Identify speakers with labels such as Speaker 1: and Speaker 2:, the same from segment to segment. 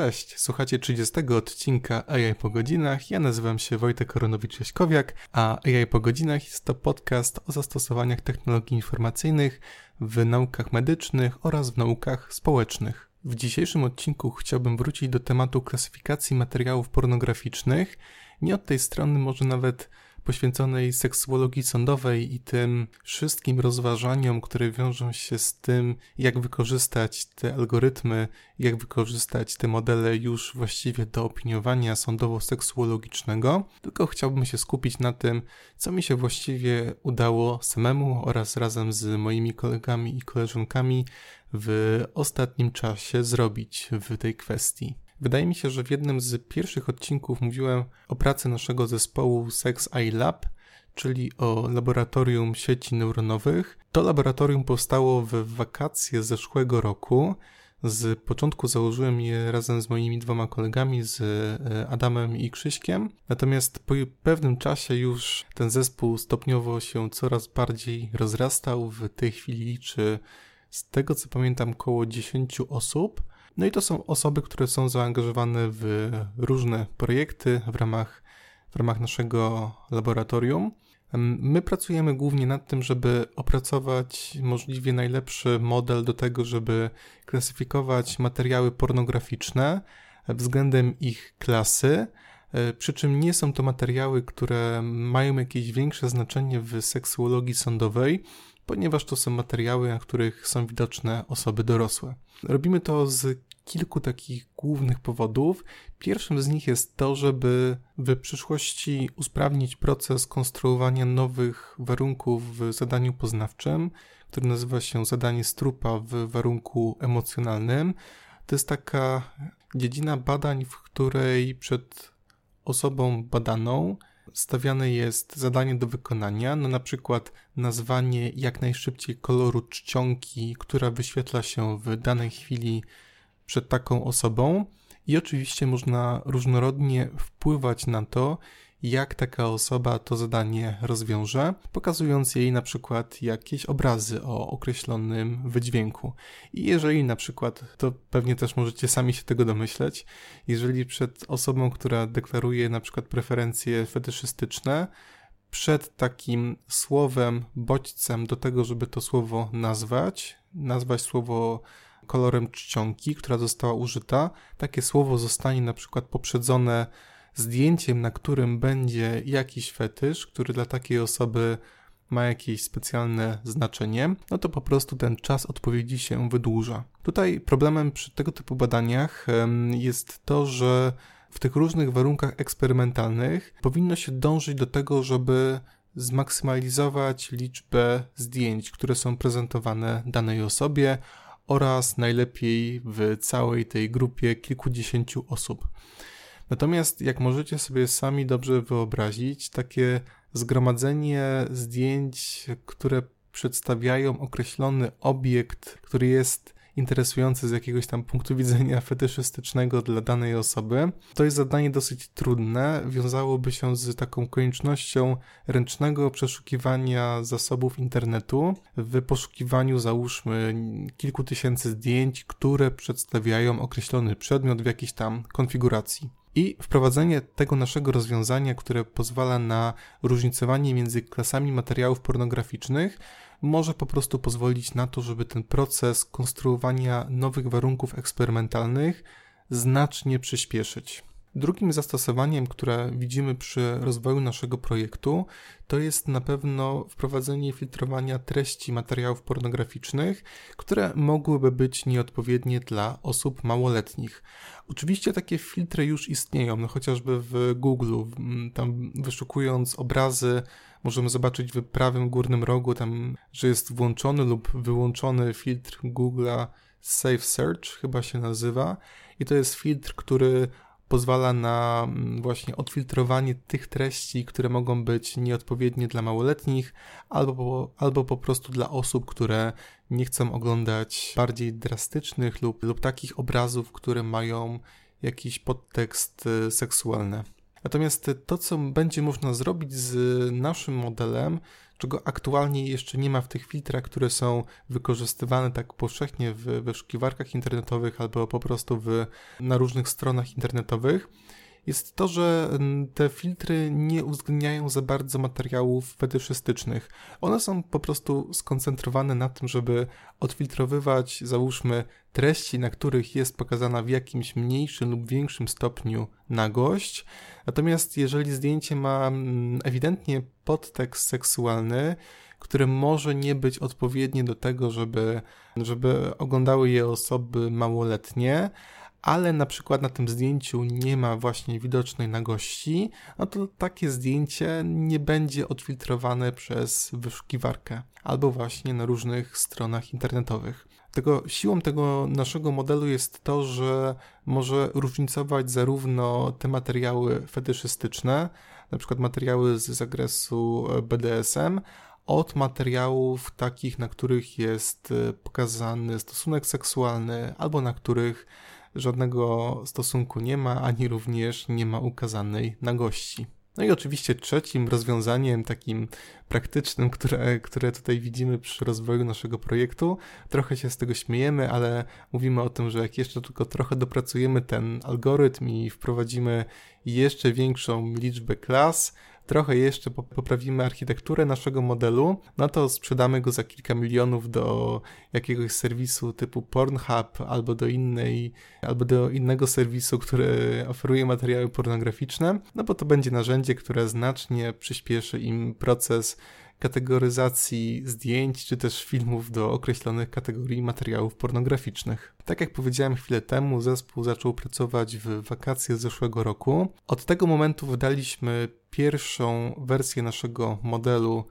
Speaker 1: Cześć, słuchacie 30 odcinka AI po godzinach. Ja nazywam się Wojtek Koronowicz-Jaśkowiak, a AI po godzinach jest to podcast o zastosowaniach technologii informacyjnych w naukach medycznych oraz w naukach społecznych. W dzisiejszym odcinku chciałbym wrócić do tematu klasyfikacji materiałów pornograficznych. Nie od tej strony, może nawet poświęconej seksuologii sądowej i tym wszystkim rozważaniom, które wiążą się z tym, jak wykorzystać te algorytmy, jak wykorzystać te modele już właściwie do opiniowania sądowo-seksuologicznego, tylko chciałbym się skupić na tym, co mi się właściwie udało samemu oraz razem z moimi kolegami i koleżankami w ostatnim czasie zrobić w tej kwestii. Wydaje mi się, że w jednym z pierwszych odcinków mówiłem o pracy naszego zespołu Sex Eye Lab, czyli o laboratorium sieci neuronowych. To laboratorium powstało w wakacje zeszłego roku. Z początku założyłem je razem z moimi dwoma kolegami, z e, Adamem i Krzyśkiem. Natomiast po pewnym czasie już ten zespół stopniowo się coraz bardziej rozrastał. W tej chwili liczy, z tego co pamiętam, około 10 osób. No i to są osoby, które są zaangażowane w różne projekty w ramach, w ramach naszego laboratorium. My pracujemy głównie nad tym, żeby opracować możliwie najlepszy model do tego, żeby klasyfikować materiały pornograficzne względem ich klasy. E, przy czym nie są to materiały, które mają jakieś większe znaczenie w seksuologii sądowej, ponieważ to są materiały, na których są widoczne osoby dorosłe. Robimy to z kilku takich głównych powodów. Pierwszym z nich jest to, żeby w przyszłości usprawnić proces konstruowania nowych warunków w zadaniu poznawczym, który nazywa się zadanie strupa w warunku emocjonalnym. To jest taka dziedzina badań, w której przed osobą badaną stawiane jest zadanie do wykonania, no na przykład nazwanie jak najszybciej koloru czcionki, która wyświetla się w danej chwili przed taką osobą. I oczywiście można różnorodnie wpływać na to, jak taka osoba to zadanie rozwiąże, pokazując jej na przykład jakieś obrazy o określonym wydźwięku. I jeżeli na przykład, to pewnie też możecie sami się tego domyśleć, jeżeli przed osobą, która deklaruje na przykład preferencje fetyszystyczne, przed takim słowem, bodźcem do tego, żeby to słowo nazwać, nazwać słowo kolorem czcionki, która została użyta, takie słowo zostanie na przykład poprzedzone zdjęciem, na którym będzie jakiś fetysz, który dla takiej osoby ma jakieś specjalne znaczenie, no to po prostu ten czas odpowiedzi się wydłuża. Tutaj problemem przy tego typu badaniach jest to, że w tych różnych warunkach eksperymentalnych powinno się dążyć do tego, żeby zmaksymalizować liczbę zdjęć, które są prezentowane danej osobie oraz najlepiej w całej tej grupie kilkudziesięciu osób. Natomiast, jak możecie sobie sami dobrze wyobrazić, takie zgromadzenie zdjęć, które przedstawiają określony obiekt, który jest interesujący z jakiegoś tam punktu widzenia fetyszystycznego dla danej osoby. To jest zadanie dosyć trudne, wiązałoby się z taką koniecznością ręcznego przeszukiwania zasobów internetu w poszukiwaniu załóżmy kilku tysięcy zdjęć, które przedstawiają określony przedmiot w jakiejś tam konfiguracji. I wprowadzenie tego naszego rozwiązania, które pozwala na różnicowanie między klasami materiałów pornograficznych, może po prostu pozwolić na to, żeby ten proces konstruowania nowych warunków eksperymentalnych znacznie przyspieszyć. Drugim zastosowaniem, które widzimy przy rozwoju naszego projektu, to jest na pewno wprowadzenie filtrowania treści materiałów pornograficznych, które mogłyby być nieodpowiednie dla osób małoletnich. Oczywiście takie filtry już istnieją, no chociażby w Google, tam wyszukując obrazy, możemy zobaczyć w prawym górnym rogu tam, że jest włączony lub wyłączony filtr Google'a Safe Search, chyba się nazywa, i to jest filtr, który pozwala na mm, właśnie odfiltrowanie tych treści, które mogą być nieodpowiednie dla małoletnich, albo, albo po prostu dla osób, które nie chcą oglądać bardziej drastycznych lub, lub takich obrazów, które mają jakiś podtekst y, seksualny. Natomiast to, co będzie można zrobić z naszym modelem, czego aktualnie jeszcze nie ma w tych filtrach, które są wykorzystywane tak powszechnie w wyszukiwarkach internetowych albo po prostu w, na różnych stronach internetowych jest to, że te filtry nie uwzględniają za bardzo materiałów fetyszystycznych. One są po prostu skoncentrowane na tym, żeby odfiltrowywać, załóżmy, treści, na których jest pokazana w jakimś mniejszym lub większym stopniu nagość. Natomiast jeżeli zdjęcie ma ewidentnie podtekst seksualny, który może nie być odpowiedni do tego, żeby, żeby oglądały je osoby małoletnie, ale na przykład na tym zdjęciu nie ma właśnie widocznej nagości, no to takie zdjęcie nie będzie odfiltrowane przez wyszukiwarkę albo właśnie na różnych stronach internetowych. Tego siłą tego naszego modelu jest to, że może różnicować zarówno te materiały fetyszystyczne, na przykład materiały z zakresu BDSM, od materiałów takich, na których jest pokazany stosunek seksualny albo na których żadnego stosunku nie ma, ani również nie ma ukazanej nagości. No i oczywiście trzecim rozwiązaniem takim praktycznym, które, które tutaj widzimy przy rozwoju naszego projektu, trochę się z tego śmiejemy, ale mówimy o tym, że jak jeszcze tylko trochę dopracujemy ten algorytm i wprowadzimy jeszcze większą liczbę klas, trochę jeszcze poprawimy architekturę naszego modelu, no to sprzedamy go za kilka milionów do jakiegoś serwisu typu Pornhub albo do innej, albo do innego serwisu, który oferuje materiały pornograficzne, no bo to będzie narzędzie, które znacznie przyspieszy im proces kategoryzacji zdjęć czy też filmów do określonych kategorii materiałów pornograficznych. Tak jak powiedziałem chwilę temu, zespół zaczął pracować w wakacje zeszłego roku. Od tego momentu wydaliśmy pierwszą wersję naszego modelu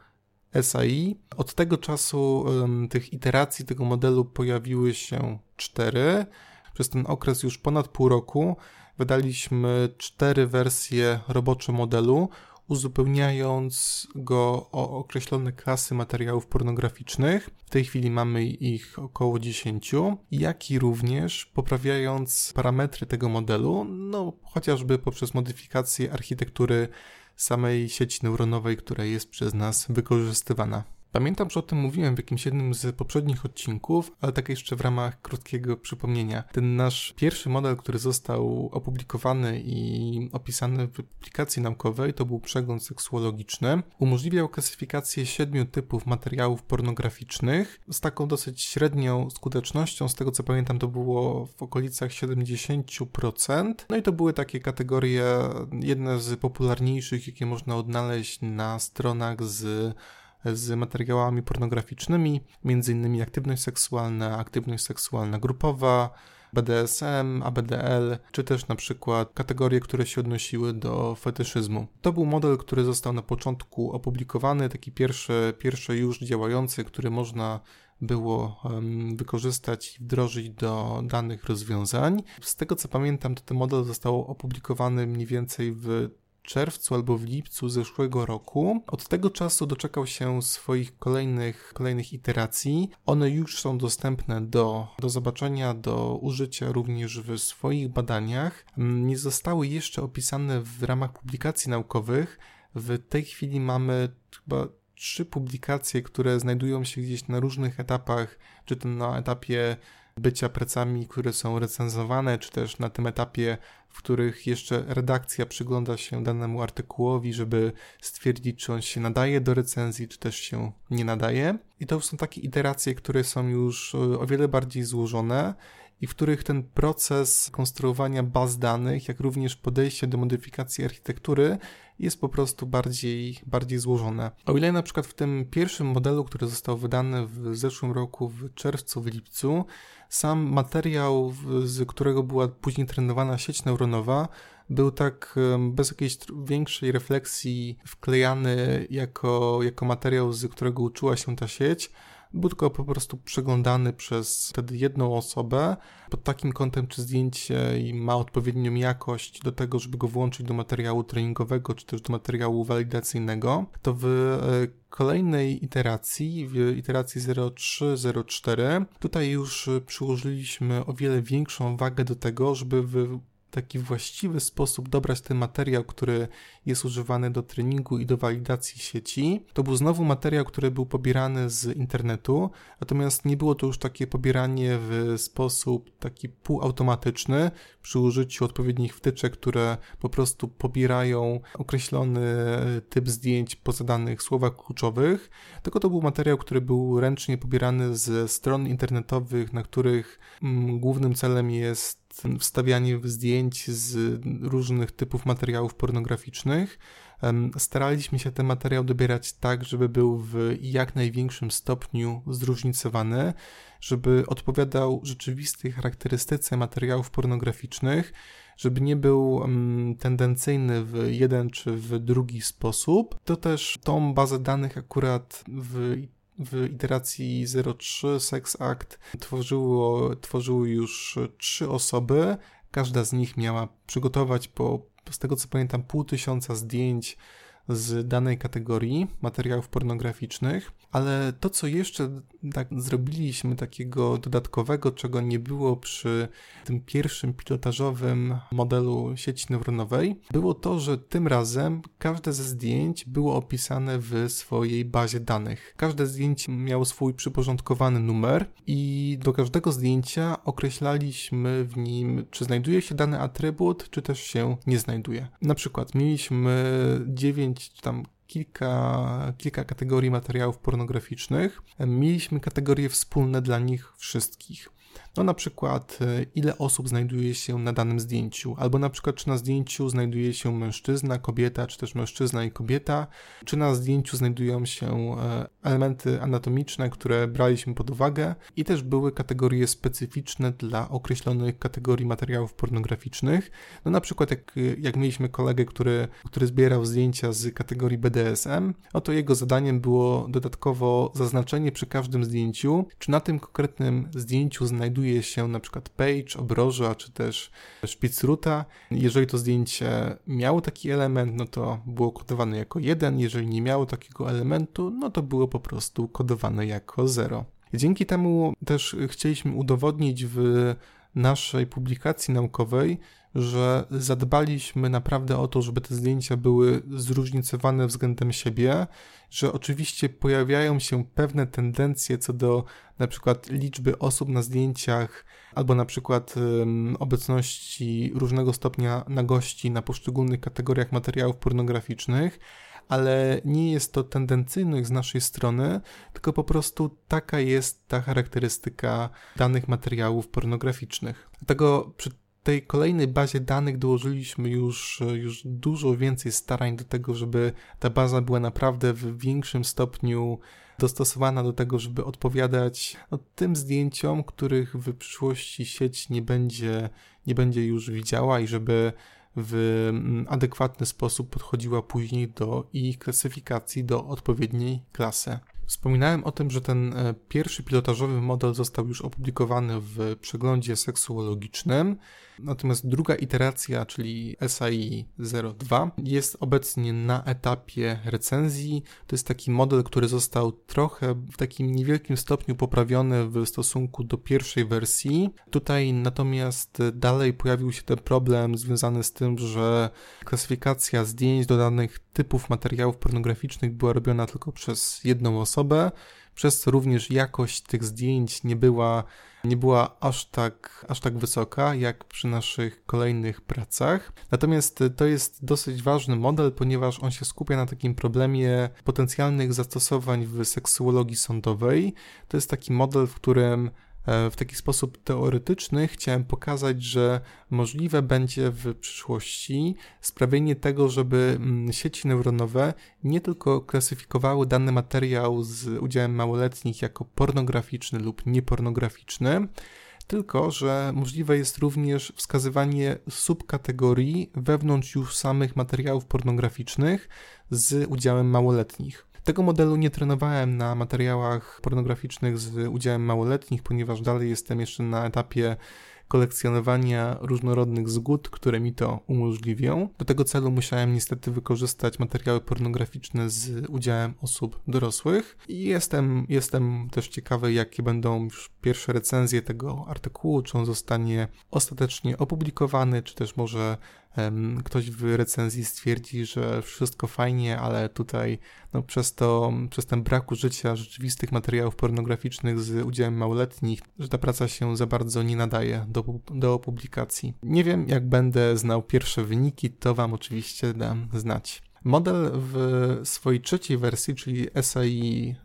Speaker 1: SAI. Od tego czasu um, tych iteracji tego modelu pojawiły się cztery. Przez ten okres już ponad pół roku wydaliśmy cztery wersje robocze modelu, uzupełniając go o określone klasy materiałów pornograficznych. W tej chwili mamy ich około 10, jak i również poprawiając parametry tego modelu, no chociażby poprzez modyfikację architektury samej sieci neuronowej, która jest przez nas wykorzystywana. Pamiętam, że o tym mówiłem w jakimś jednym z poprzednich odcinków, ale tak jeszcze w ramach krótkiego przypomnienia. Ten nasz pierwszy model, który został opublikowany i opisany w publikacji naukowej, to był przegląd seksuologiczny. Umożliwiał klasyfikację siedmiu typów materiałów pornograficznych z taką dosyć średnią skutecznością. Z tego co pamiętam, to było w okolicach 70%. No i to były takie kategorie, jedne z popularniejszych, jakie można odnaleźć na stronach z z materiałami pornograficznymi, m.in. aktywność seksualna, aktywność seksualna grupowa, BDSM, ABDL, czy też na przykład kategorie, które się odnosiły do fetyszyzmu. To był model, który został na początku opublikowany, taki pierwszy, pierwszy już działający, który można było wykorzystać i wdrożyć do danych rozwiązań. Z tego co pamiętam, to ten model został opublikowany mniej więcej w czerwcu albo w lipcu zeszłego roku. Od tego czasu doczekał się swoich kolejnych, kolejnych iteracji. One już są dostępne do, do zobaczenia, do użycia również w swoich badaniach. Mm, nie zostały jeszcze opisane w ramach publikacji naukowych. W tej chwili mamy chyba trzy publikacje, które znajdują się gdzieś na różnych etapach, czy to na etapie bycia pracami, które są recenzowane, czy też na tym etapie, w których jeszcze redakcja przygląda się danemu artykułowi, żeby stwierdzić, czy on się nadaje do recenzji, czy też się nie nadaje. I to są takie iteracje, które są już o wiele bardziej złożone i w których ten proces konstruowania baz danych, jak również podejście do modyfikacji architektury jest po prostu bardziej, bardziej złożone. O ile na przykład w tym pierwszym modelu, który został wydany w zeszłym roku, w czerwcu, w lipcu, sam materiał, z którego była później trenowana sieć neuronowa, był tak bez jakiejś większej refleksji wklejany jako, jako materiał, z którego uczyła się ta sieć, był tylko po prostu przeglądany przez wtedy jedną osobę pod takim kątem, czy zdjęcie ma odpowiednią jakość do tego, żeby go włączyć do materiału treningowego, czy też do materiału walidacyjnego, to w e, kolejnej iteracji, w iteracji 0304, tutaj już przyłożyliśmy o wiele większą wagę do tego, żeby w taki właściwy sposób dobrać ten materiał, który jest używany do treningu i do walidacji sieci. To był znowu materiał, który był pobierany z internetu, natomiast nie było to już takie pobieranie w sposób taki półautomatyczny przy użyciu odpowiednich wtyczek, które po prostu pobierają określony typ zdjęć po zadanych słowach kluczowych, tylko to był materiał, który był ręcznie pobierany ze stron internetowych, na których mm, głównym celem jest wstawianie zdjęć z różnych typów materiałów pornograficznych. Staraliśmy się ten materiał dobierać tak, żeby był w jak największym stopniu zróżnicowany, żeby odpowiadał rzeczywistej charakterystyce materiałów pornograficznych, żeby nie był tendencyjny w jeden czy w drugi sposób. To też tą bazę danych akurat w w iteracji 03 Sex Act tworzyło, tworzyły już trzy osoby. Każda z nich miała przygotować po, z tego co pamiętam, pół tysiąca zdjęć z danej kategorii materiałów pornograficznych, ale to, co jeszcze tak zrobiliśmy takiego dodatkowego, czego nie było przy tym pierwszym pilotażowym modelu sieci neuronowej, było to, że tym razem każde ze zdjęć było opisane w swojej bazie danych. Każde zdjęcie miało swój przyporządkowany numer i do każdego zdjęcia określaliśmy w nim, czy znajduje się dany atrybut, czy też się nie znajduje. Na przykład mieliśmy 9 czy tam kilka, kilka kategorii materiałów pornograficznych. Mieliśmy kategorie wspólne dla nich wszystkich. No na przykład e, ile osób znajduje się na danym zdjęciu, albo na przykład czy na zdjęciu znajduje się mężczyzna, kobieta, czy też mężczyzna i kobieta, czy na zdjęciu znajdują się e, elementy anatomiczne, które braliśmy pod uwagę? I też były kategorie specyficzne dla określonych kategorii materiałów pornograficznych. No na przykład jak, jak mieliśmy kolegę, który, który zbierał zdjęcia z kategorii BDSM, oto jego zadaniem było dodatkowo zaznaczenie przy każdym zdjęciu, czy na tym konkretnym zdjęciu znajduje znajduje się na przykład page, obroża czy też szpicruta. Jeżeli to zdjęcie miało taki element, no to było kodowane jako 1, jeżeli nie miało takiego elementu, no to było po prostu kodowane jako 0. Dzięki temu też chcieliśmy udowodnić w naszej publikacji naukowej, że zadbaliśmy naprawdę o to, żeby te zdjęcia były zróżnicowane względem siebie, że oczywiście pojawiają się pewne tendencje co do na przykład liczby osób na zdjęciach, albo na przykład um, obecności różnego stopnia nagości na poszczególnych kategoriach materiałów pornograficznych, ale nie jest to tendencyjność z naszej strony, tylko po prostu taka jest ta charakterystyka danych materiałów pornograficznych. Dlatego przy tej kolejnej bazie danych dołożyliśmy już, już dużo więcej starań do tego, żeby ta baza była naprawdę w większym stopniu dostosowana do tego, żeby odpowiadać no, tym zdjęciom, których w przyszłości sieć nie będzie, nie będzie już widziała i żeby w mm, adekwatny sposób podchodziła później do ich klasyfikacji do odpowiedniej klasy. Wspominałem o tym, że ten e, pierwszy pilotażowy model został już opublikowany w przeglądzie seksuologicznym, natomiast druga iteracja, czyli SAI 02, jest obecnie na etapie recenzji. To jest taki model, który został trochę w takim niewielkim stopniu poprawiony w stosunku do pierwszej wersji. Tutaj natomiast dalej pojawił się ten problem związany z tym, że klasyfikacja zdjęć do danych typów materiałów pornograficznych była robiona tylko przez jedną osobę, przez co również jakość tych zdjęć nie była, nie była aż, tak, aż tak wysoka jak przy naszych kolejnych pracach. Natomiast to jest dosyć ważny model, ponieważ on się skupia na takim problemie potencjalnych zastosowań w seksuologii sądowej. To jest taki model, w którym w taki sposób teoretyczny chciałem pokazać, że możliwe będzie w przyszłości sprawienie tego, żeby mm, sieci neuronowe nie tylko klasyfikowały dany materiał z udziałem małoletnich jako pornograficzny lub niepornograficzny, tylko że możliwe jest również wskazywanie subkategorii wewnątrz już samych materiałów pornograficznych z udziałem małoletnich. Tego modelu nie trenowałem na materiałach pornograficznych z udziałem małoletnich, ponieważ dalej jestem jeszcze na etapie kolekcjonowania różnorodnych zgód, które mi to umożliwią. Do tego celu musiałem niestety wykorzystać materiały pornograficzne z udziałem osób dorosłych i jestem, jestem też ciekawy, jakie będą już pierwsze recenzje tego artykułu, czy on zostanie ostatecznie opublikowany, czy też może ktoś w recenzji stwierdzi, że wszystko fajnie, ale tutaj no, przez, to, przez ten brak użycia rzeczywistych materiałów pornograficznych z udziałem małoletnich, że ta praca się za bardzo nie nadaje do, do publikacji. Nie wiem, jak będę znał pierwsze wyniki, to Wam oczywiście dam znać. Model w swojej trzeciej wersji, czyli SAI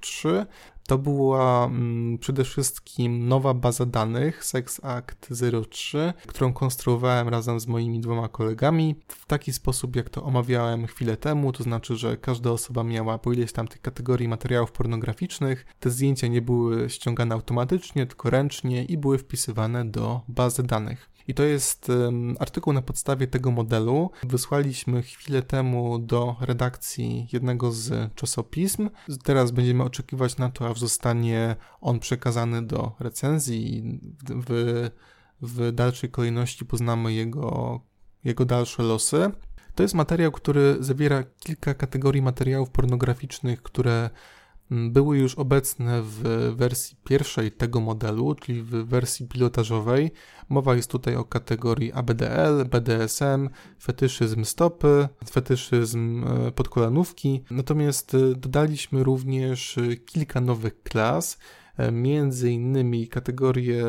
Speaker 1: 03, to była mm, przede wszystkim nowa baza danych SexAct 03, którą konstruowałem razem z moimi dwoma kolegami w taki sposób, jak to omawiałem chwilę temu, to znaczy, że każda osoba miała po ileś tam tych kategorii materiałów pornograficznych. Te zdjęcia nie były ściągane automatycznie, tylko ręcznie i były wpisywane do bazy danych. I to jest artykuł na podstawie tego modelu. Wysłaliśmy chwilę temu do redakcji jednego z czasopism. Teraz będziemy oczekiwać na to, aż zostanie on przekazany do recenzji w, w dalszej kolejności poznamy jego, jego dalsze losy. To jest materiał, który zawiera kilka kategorii materiałów pornograficznych, które były już obecne w wersji pierwszej tego modelu, czyli w wersji pilotażowej. Mowa jest tutaj o kategorii ABDL, BDSM, fetyszyzm stopy, fetyszyzm e, podkolanówki. Natomiast e, dodaliśmy również e, kilka nowych klas, między innymi kategorię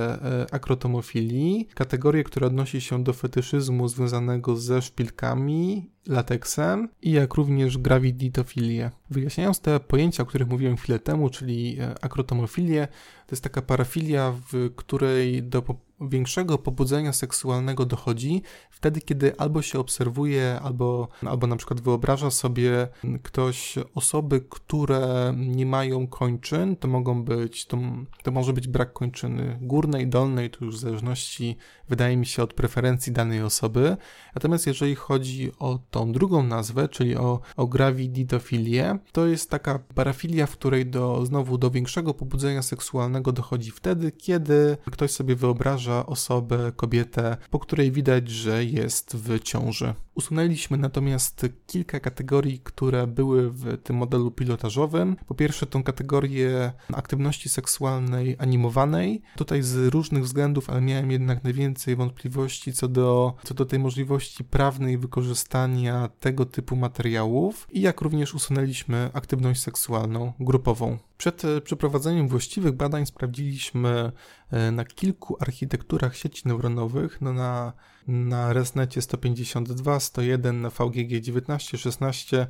Speaker 1: akrotomofilii, kategorię, która odnosi się do fetyszyzmu związanego ze szpilkami lateksem i jak również graviditofilię. Wyjaśniając te pojęcia, o których mówiłem chwilę temu, czyli akrotomofilię, to jest taka parafilia, w której do większego pobudzenia seksualnego dochodzi wtedy, kiedy albo się obserwuje, albo, albo na przykład wyobraża sobie ktoś osoby, które nie mają kończyn, to mogą być, to, to może być brak kończyny górnej, dolnej, to już w zależności, wydaje mi się, od preferencji danej osoby. Natomiast jeżeli chodzi o tą drugą nazwę, czyli o, o graviditofilię, to jest taka parafilia, w której do, znowu do większego pobudzenia seksualnego dochodzi wtedy, kiedy ktoś sobie wyobraża, osobę, kobietę, po której widać, że jest w ciąży. Usunęliśmy natomiast kilka kategorii, które były w tym modelu pilotażowym. Po pierwsze, tą kategorię aktywności seksualnej animowanej. Tutaj z różnych względów, ale miałem jednak najwięcej wątpliwości co do, co do tej możliwości prawnej wykorzystania tego typu materiałów i jak również usunęliśmy aktywność seksualną grupową. Przed przeprowadzeniem właściwych badań sprawdziliśmy e, na kilku architekturach sieci neuronowych, no na na ResNecie 152, 101, na VGG 19, 16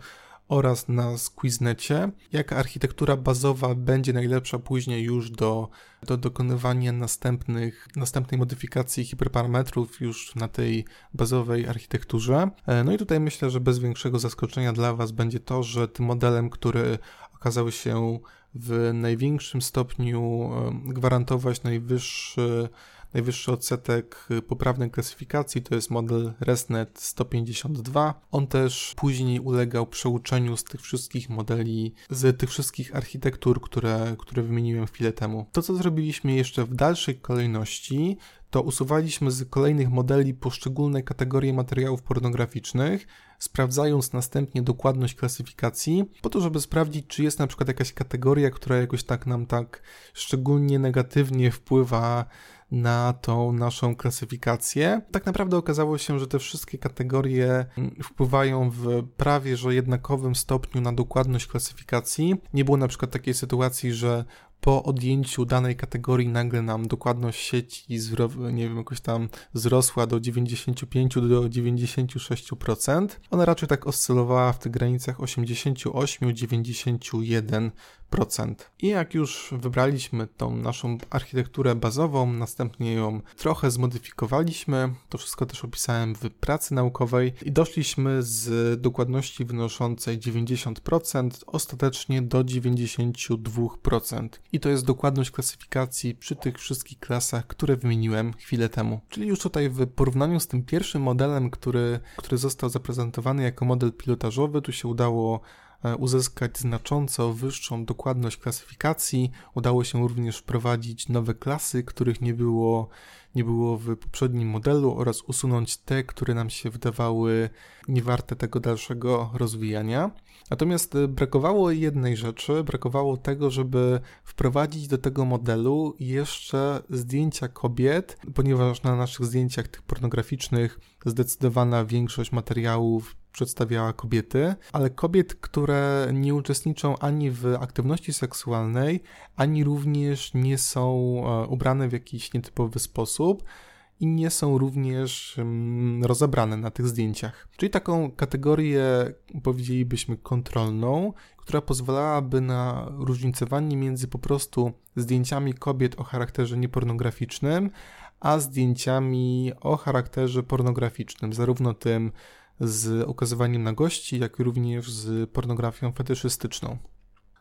Speaker 1: oraz na Squiznecie. Jaka architektura bazowa będzie najlepsza później już do, do dokonywania następnych, następnej modyfikacji hiperparametrów już na tej bazowej architekturze. E, no i tutaj myślę, że bez większego zaskoczenia dla Was będzie to, że tym modelem, który okazał się w największym stopniu e, gwarantować najwyższy Najwyższy odsetek poprawnej klasyfikacji to jest model ResNet 152. On też później ulegał przeuczeniu z tych wszystkich modeli, z tych wszystkich architektur, które, które wymieniłem chwilę temu. To, co zrobiliśmy jeszcze w dalszej kolejności, to usuwaliśmy z kolejnych modeli poszczególne kategorie materiałów pornograficznych, sprawdzając następnie dokładność klasyfikacji, po to, żeby sprawdzić, czy jest na przykład jakaś kategoria, która jakoś tak nam tak szczególnie negatywnie wpływa na tą naszą klasyfikację. Tak naprawdę okazało się, że te wszystkie kategorie mm, wpływają w prawie że jednakowym stopniu na dokładność klasyfikacji. Nie było na przykład takiej sytuacji, że po odjęciu danej kategorii nagle nam dokładność sieci nie wiem, jakoś tam wzrosła do 95 do 96%. Ona raczej tak oscylowała w tych granicach 88-91%. I jak już wybraliśmy tą naszą architekturę bazową, następnie ją trochę zmodyfikowaliśmy, to wszystko też opisałem w pracy naukowej i doszliśmy z dokładności wynoszącej 90% ostatecznie do 92%. I to jest dokładność klasyfikacji przy tych wszystkich klasach, które wymieniłem chwilę temu. Czyli już tutaj w porównaniu z tym pierwszym modelem, który, który został zaprezentowany jako model pilotażowy, tu się udało uzyskać znacząco wyższą dokładność klasyfikacji. Udało się również wprowadzić nowe klasy, których nie było nie było w poprzednim modelu oraz usunąć te, które nam się wydawały niewarte tego dalszego rozwijania. Natomiast y, brakowało jednej rzeczy, brakowało tego, żeby wprowadzić do tego modelu jeszcze zdjęcia kobiet, ponieważ na naszych zdjęciach tych pornograficznych zdecydowana większość materiałów przedstawiała kobiety, ale kobiet, które nie uczestniczą ani w aktywności seksualnej, ani również nie są e, ubrane w jakiś nietypowy sposób i nie są również rozebrane na tych zdjęciach. Czyli taką kategorię powiedzielibyśmy kontrolną, która pozwalałaby na różnicowanie między po prostu zdjęciami kobiet o charakterze niepornograficznym, a zdjęciami o charakterze pornograficznym, zarówno tym z ukazywaniem nagości, jak i również z pornografią fetyszystyczną.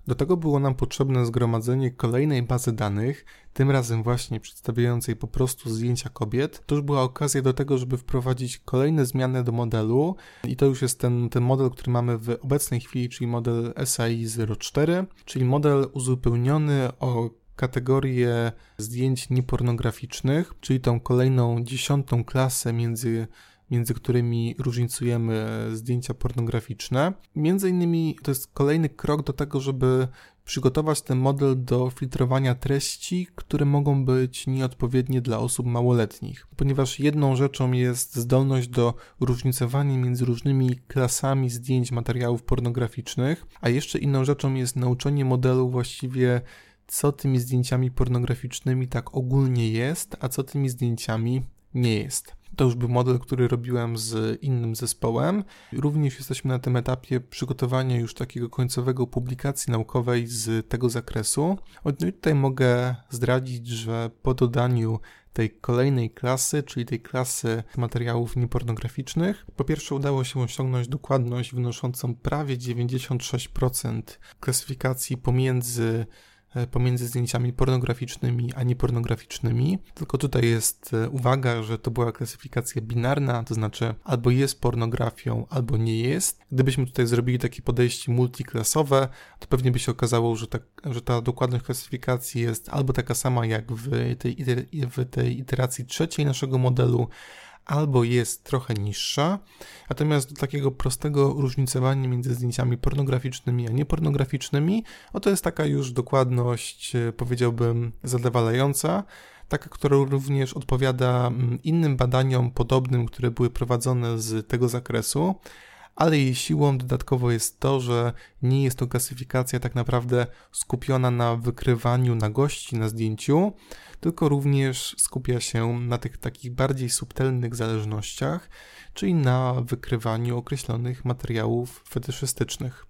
Speaker 1: Do tego było nam potrzebne zgromadzenie kolejnej bazy danych, tym razem właśnie przedstawiającej po prostu zdjęcia kobiet. To już była okazja do tego, żeby wprowadzić kolejne zmiany do modelu i to już jest ten, ten model, który mamy w obecnej chwili, czyli model SAI 04, czyli model uzupełniony o kategorię zdjęć niepornograficznych, czyli tą kolejną dziesiątą klasę między między którymi różnicujemy zdjęcia pornograficzne. Między innymi to jest kolejny krok do tego, żeby przygotować ten model do filtrowania treści, które mogą być nieodpowiednie dla osób małoletnich, ponieważ jedną rzeczą jest zdolność do różnicowania między różnymi klasami zdjęć materiałów pornograficznych, a jeszcze inną rzeczą jest nauczenie modelu właściwie co tymi zdjęciami pornograficznymi tak ogólnie jest, a co tymi zdjęciami nie jest. To już był model, który robiłem z innym zespołem. Również jesteśmy na tym etapie przygotowania już takiego końcowego publikacji naukowej z tego zakresu. No i tutaj mogę zdradzić, że po dodaniu tej kolejnej klasy, czyli tej klasy materiałów niepornograficznych. Po pierwsze udało się osiągnąć dokładność wynoszącą prawie 96% klasyfikacji pomiędzy pomiędzy zdjęciami pornograficznymi a niepornograficznymi. Tylko tutaj jest e, uwaga, że to była klasyfikacja binarna, to znaczy albo jest pornografią, albo nie jest. Gdybyśmy tutaj zrobili takie podejście multiklasowe, to pewnie by się okazało, że ta, że ta dokładność klasyfikacji jest albo taka sama jak w tej, w tej iteracji trzeciej naszego modelu, albo jest trochę niższa, natomiast do takiego prostego różnicowania między zdjęciami pornograficznymi a niepornograficznymi, no to jest taka już dokładność, e, powiedziałbym, zadowalająca, taka, która również odpowiada mm, innym badaniom podobnym, które były prowadzone z tego zakresu, ale jej siłą dodatkowo jest to, że nie jest to klasyfikacja tak naprawdę skupiona na wykrywaniu nagości na zdjęciu, tylko również skupia się na tych takich bardziej subtelnych zależnościach, czyli na wykrywaniu określonych materiałów fetyszystycznych.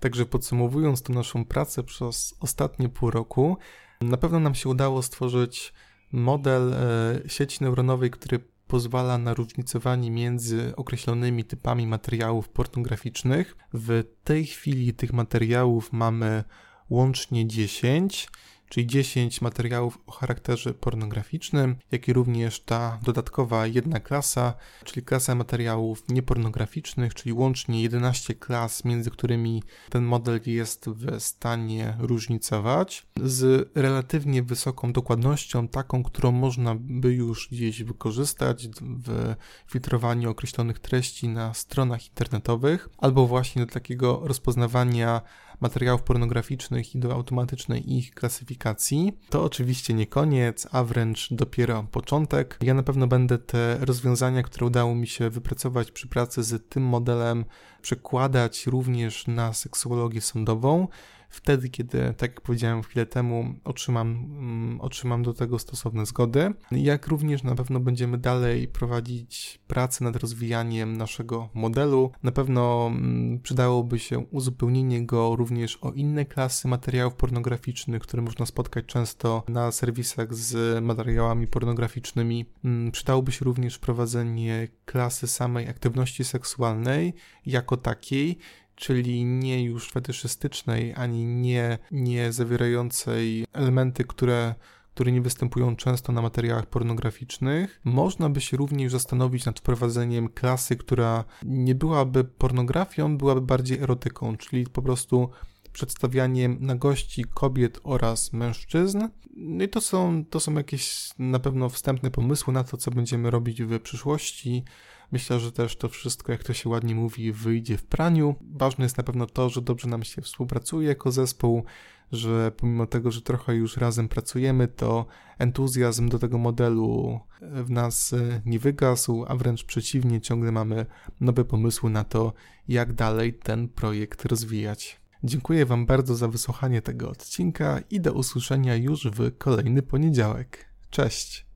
Speaker 1: Także podsumowując tę naszą pracę przez ostatnie pół roku, na pewno nam się udało stworzyć model e, sieci neuronowej, który pozwala na różnicowanie między określonymi typami materiałów pornograficznych. W tej chwili tych materiałów mamy łącznie 10 czyli 10 materiałów o charakterze pornograficznym, jak i również ta dodatkowa jedna klasa, czyli klasa materiałów niepornograficznych, czyli łącznie 11 klas, między którymi ten model jest w stanie różnicować, z relatywnie wysoką dokładnością, taką, którą można by już gdzieś wykorzystać w filtrowaniu określonych treści na stronach internetowych, albo właśnie do takiego rozpoznawania materiałów pornograficznych i do automatycznej ich klasyfikacji. To oczywiście nie koniec, a wręcz dopiero początek. Ja na pewno będę te rozwiązania, które udało mi się wypracować przy pracy z tym modelem, przekładać również na seksuologię sądową wtedy, kiedy, tak jak powiedziałem chwilę temu, otrzymam, mm, otrzymam do tego stosowne zgody. Jak również na pewno będziemy dalej prowadzić pracę nad rozwijaniem naszego modelu. Na pewno mm, przydałoby się uzupełnienie go również o inne klasy materiałów pornograficznych, które można spotkać często na serwisach z materiałami pornograficznymi. Mm, przydałoby się również wprowadzenie klasy samej aktywności seksualnej jako takiej, czyli nie już fetyszystycznej, ani nie, nie zawierającej elementy, które które nie występują często na materiałach pornograficznych. Można by się również zastanowić nad wprowadzeniem klasy, która nie byłaby pornografią, byłaby bardziej erotyką, czyli po prostu przedstawianiem nagości kobiet oraz mężczyzn. No i to są, to są jakieś na pewno wstępne pomysły na to, co będziemy robić w przyszłości. Myślę, że też to wszystko, jak to się ładnie mówi, wyjdzie w praniu. Ważne jest na pewno to, że dobrze nam się współpracuje jako zespół, że pomimo tego, że trochę już razem pracujemy, to entuzjazm do tego modelu w nas nie wygasł, a wręcz przeciwnie, ciągle mamy nowe pomysły na to, jak dalej ten projekt rozwijać. Dziękuję Wam bardzo za wysłuchanie tego odcinka i do usłyszenia już w kolejny poniedziałek. Cześć!